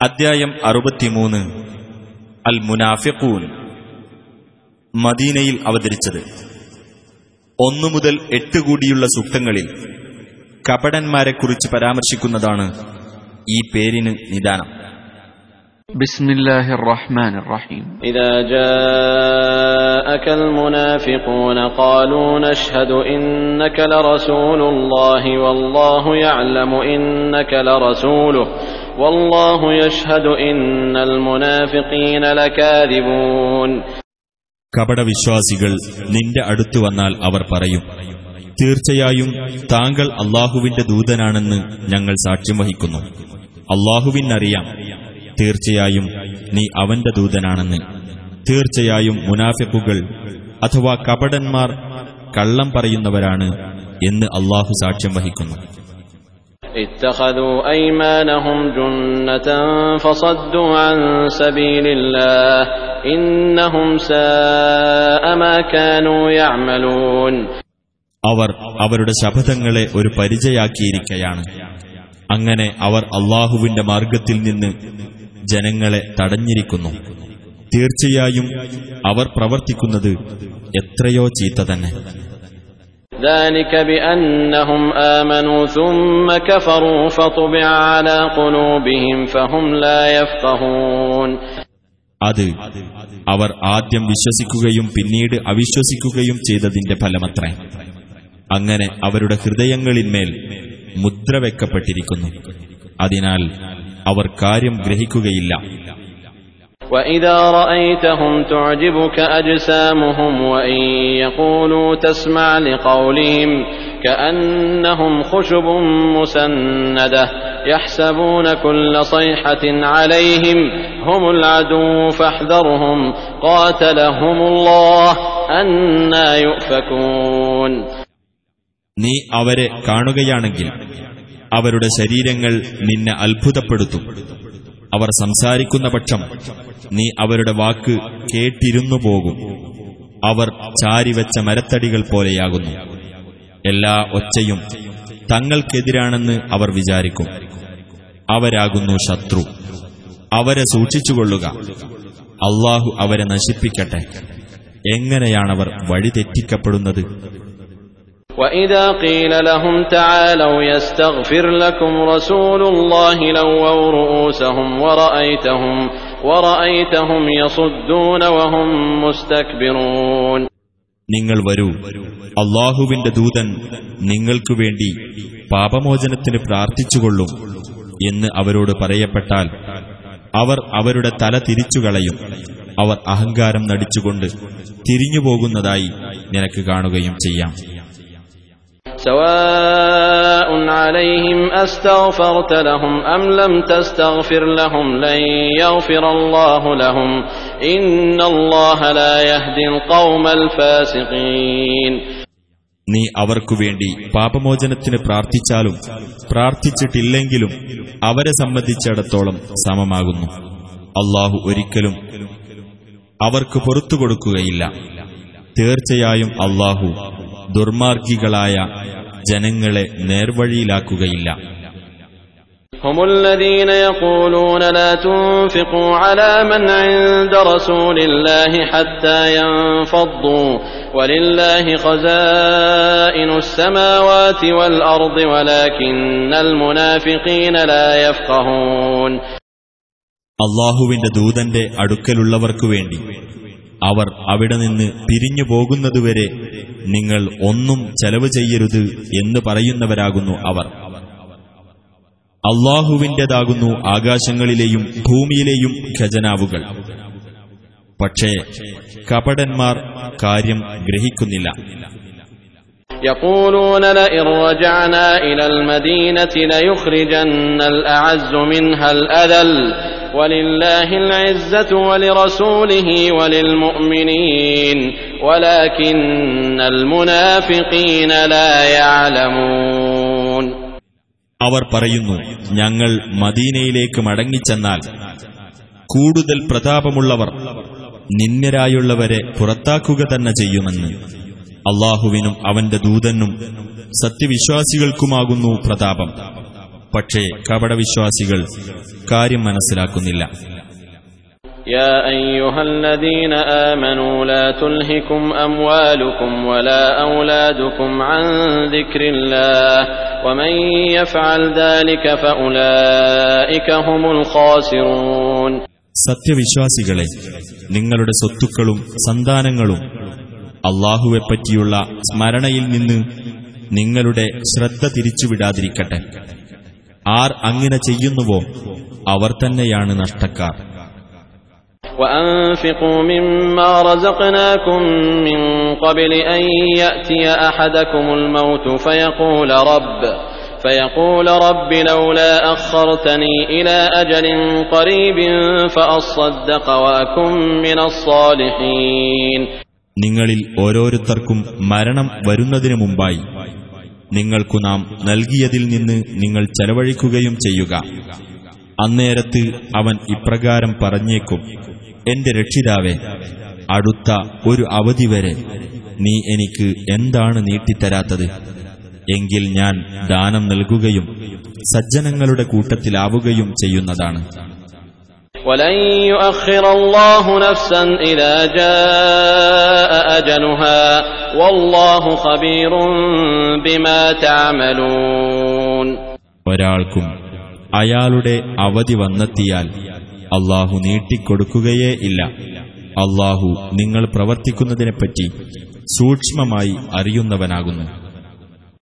അദ്ധ്യായം അറുപത്തിമൂന്ന് അൽ മുനാഫിഖൂൻ മദീനയിൽ അവതരിച്ചത് ഒന്നു മുതൽ എട്ട് കൂടിയുള്ള സൂക്തങ്ങളിൽ കപടന്മാരെക്കുറിച്ച് പരാമർശിക്കുന്നതാണ് ഈ പേരിന് നിദാനം بسم الله الرحمن الرحيم إذا جاءك المنافقون قالوا نشهد إنك لرسول الله والله يعلم إنك لرسوله والله يشهد إن المنافقين لكاذبون കപടവിശ്വാസികൾ നിന്റെ അടുത്തു വന്നാൽ അവർ പറയും തീർച്ചയായും താങ്കൾ അള്ളാഹുവിന്റെ ദൂതനാണെന്ന് ഞങ്ങൾ സാക്ഷ്യം വഹിക്കുന്നു അള്ളാഹുവിനറിയാം തീർച്ചയായും നീ അവന്റെ ദൂതനാണെന്ന് തീർച്ചയായും മുനാഫിക്കുകൾ അഥവാ കപടന്മാർ കള്ളം പറയുന്നവരാണ് എന്ന് അള്ളാഹു സാക്ഷ്യം വഹിക്കുന്നു اتخذوا أيمانهم جنة فصدوا عن سبيل الله إنهم ساء ما كانوا يعملون അവർ അവരുടെ ശപഥങ്ങളെ ഒരു പരിചയാക്കിയിരിക്കയാണ് അങ്ങനെ അവർ അള്ളാഹുവിന്റെ മാർഗത്തിൽ നിന്ന് ജനങ്ങളെ തടഞ്ഞിരിക്കുന്നു തീർച്ചയായും അവർ പ്രവർത്തിക്കുന്നത് എത്രയോ ചീത്ത തന്നെ ذلك بأنهم آمنوا ثم كفروا فطبع على قلوبهم فهم لا يفقهون അത് അവർ ആദ്യം വിശ്വസിക്കുകയും പിന്നീട് അവിശ്വസിക്കുകയും ചെയ്തതിന്റെ ഫലമത്രേ അങ്ങനെ അവരുടെ ഹൃദയങ്ങളിന്മേൽ മുദ്ര വെക്കപ്പെട്ടിരിക്കുന്നു അതിനാൽ അവർ കാര്യം ഗ്രഹിക്കുകയില്ല وإذا رأيتهم تعجبك أجسامهم وإن يقولوا تسمع لقولهم كأنهم خشب مسندة يحسبون كل صيحة عليهم هم العدو فاحذرهم قاتلهم الله أنا يؤفكون നീ അവരെ കാണുകയാണെങ്കിൽ അവരുടെ ശരീരങ്ങൾ നിന്നെ അത്ഭുതപ്പെടുത്തും അവർ സംസാരിക്കുന്ന പക്ഷം നീ അവരുടെ വാക്ക് കേട്ടിരുന്നു പോകും. അവർ ചാരിവെച്ച മരത്തടികൾ പോലെയാകുന്നു. എല്ലാ ഒച്ചയും തങ്ങൾക്കെതിരാണെന്ന് അവർ വിചാരിക്കും. അവരാകുന്നു ശത്രു. അവരെ സൂക്ഷിച്ചുകൊള്ളുക. അള്ളാഹു അവരെ നശിപ്പിക്കട്ടെ. എങ്ങനെയാണവർ വഴിതെറ്റിക്കപ്പെടുന്നത്? وإذا قيل لهم تعالوا يستغفر لكم رسول الله لووا رؤوسهم ورأيتهم ورأيتهم يصدون وهم مستكبرون നിങ്ങൾ വരൂ അള്ളാഹുവിന്റെ ദൂതൻ നിങ്ങൾക്കു വേണ്ടി പാപമോചനത്തിന് പ്രാർത്ഥിച്ചുകൊള്ളും എന്ന് അവരോട് പറയപ്പെട്ടാൽ അവർ അവരുടെ തല തിരിച്ചുകളയും അവർ അഹങ്കാരം നടിച്ചുകൊണ്ട് തിരിഞ്ഞുപോകുന്നതായി നിനക്ക് കാണുകയും ചെയ്യാം سواء عليهم أستغفرت لهم أم لم تستغفر لهم لن يغفر الله لهم إن الله لا يهدي القوم الفاسقين നീ അവർക്കു വേണ്ടി പാപമോചനത്തിന് പ്രാർത്ഥിച്ചാലും പ്രാർത്ഥിച്ചിട്ടില്ലെങ്കിലും അവരെ സംബന്ധിച്ചിടത്തോളം സമമാകുന്നു അള്ളാഹു ഒരിക്കലും അവർക്ക് പുറത്തു കൊടുക്കുകയില്ല തീർച്ചയായും അള്ളാഹു ദുർമാർഗികളായ ജനങ്ങളെ നേർവഴിയിലാക്കുകയില്ല هم الذين يقولون لا تنفقوا على من عند رسول الله حتى ينفضوا ولله خزائن السماوات والأرض ولكن المنافقين لا يفقهون അള്ളാഹുവിന്റെ ദൂതന്റെ അടുക്കലുള്ളവർക്കു വേണ്ടി അവർ അവിടെ നിന്ന് പിരിഞ്ഞു പോകുന്നതുവരെ നിങ്ങൾ ഒന്നും ചെലവ് ചെയ്യരുത് എന്ന് പറയുന്നവരാകുന്നു അവർ അള്ളാഹുവിന്റേതാകുന്നു ആകാശങ്ങളിലെയും ഭൂമിയിലെയും ഖജനാവുകൾ പക്ഷേ കപടന്മാർ കാര്യം ഗ്രഹിക്കുന്നില്ല يقولون لئن رجعنا إلى المدينة ليخرجن الأعز منها الأذل ولله العزة ولرسوله وللمؤمنين ولكن المنافقين لا يعلمون അവർ പറയുന്നു ഞങ്ങൾ മദീനയിലേക്ക് മടങ്ങിച്ചെന്നാൽ കൂടുതൽ പ്രതാപമുള്ളവർ നിന്യരായുള്ളവരെ പുറത്താക്കുക തന്നെ ചെയ്യുമെന്ന് അള്ളാഹുവിനും അവന്റെ ദൂതനും സത്യവിശ്വാസികൾക്കുമാകുന്നു പ്രതാപം പക്ഷേ കപടവിശ്വാസികൾ കാര്യം മനസ്സിലാക്കുന്നില്ല يا أيها الذين آمنوا لا تلهكم أموالكم ولا أولادكم عن ذكر الله ومن يفعل ذلك فأولئك هم الخاسرون സത്യവിശ്വാസികളെ നിങ്ങളുടെ സ്വത്തുക്കളും സന്താനങ്ങളും അള്ളാഹുവെപ്പറ്റിയുള്ള സ്മരണയിൽ നിന്ന് നിങ്ങളുടെ ശ്രദ്ധ തിരിച്ചുവിടാതിരിക്കട്ടെ ആർ അങ്ങനെ ചെയ്യുന്നുവോ അവർ തന്നെയാണ് നഷ്ടക്കാർ وأنفقوا مما رزقناكم من قبل أن يأتي أحدكم الموت فيقول رب فيقول رب لولا أخرتني إلى أجل قريب فأصدق وأكن من الصالحين നിങ്ങളിൽ ഓരോരുത്തർക്കും മരണം വരുന്നതിനു മുമ്പായി നിങ്ങൾക്കു നാം നൽകിയതിൽ നിന്ന് നിങ്ങൾ ചെലവഴിക്കുകയും ചെയ്യുക. അന്നേരത്ത് അവൻ ഇപ്രകാരം പറഞ്ഞേക്കും എന്റെ രക്ഷിതാവേ അടുത്ത ഒരു അവധി വരെ നീ എനിക്ക് എന്താണ് നീട്ടിത്തരാത്തത്? എങ്കിൽ ഞാൻ ദാനം നൽകുകയും സജ്ജനങ്ങളുടെ കൂട്ടത്തിലാവുകയും ചെയ്യുന്നതാണ്. ولن يؤخر الله نفسا إذا جاء أجلها والله خبير بما تعملون ഒരാൾക്കും അയാളുടെ അവധി വന്നെത്തിയാൽ അള്ളാഹു നീട്ടിക്കൊടുക്കുകയേ ഇല്ല അള്ളാഹു നിങ്ങൾ പ്രവർത്തിക്കുന്നതിനെപ്പറ്റി സൂക്ഷ്മമായി അറിയുന്നവനാകുന്നു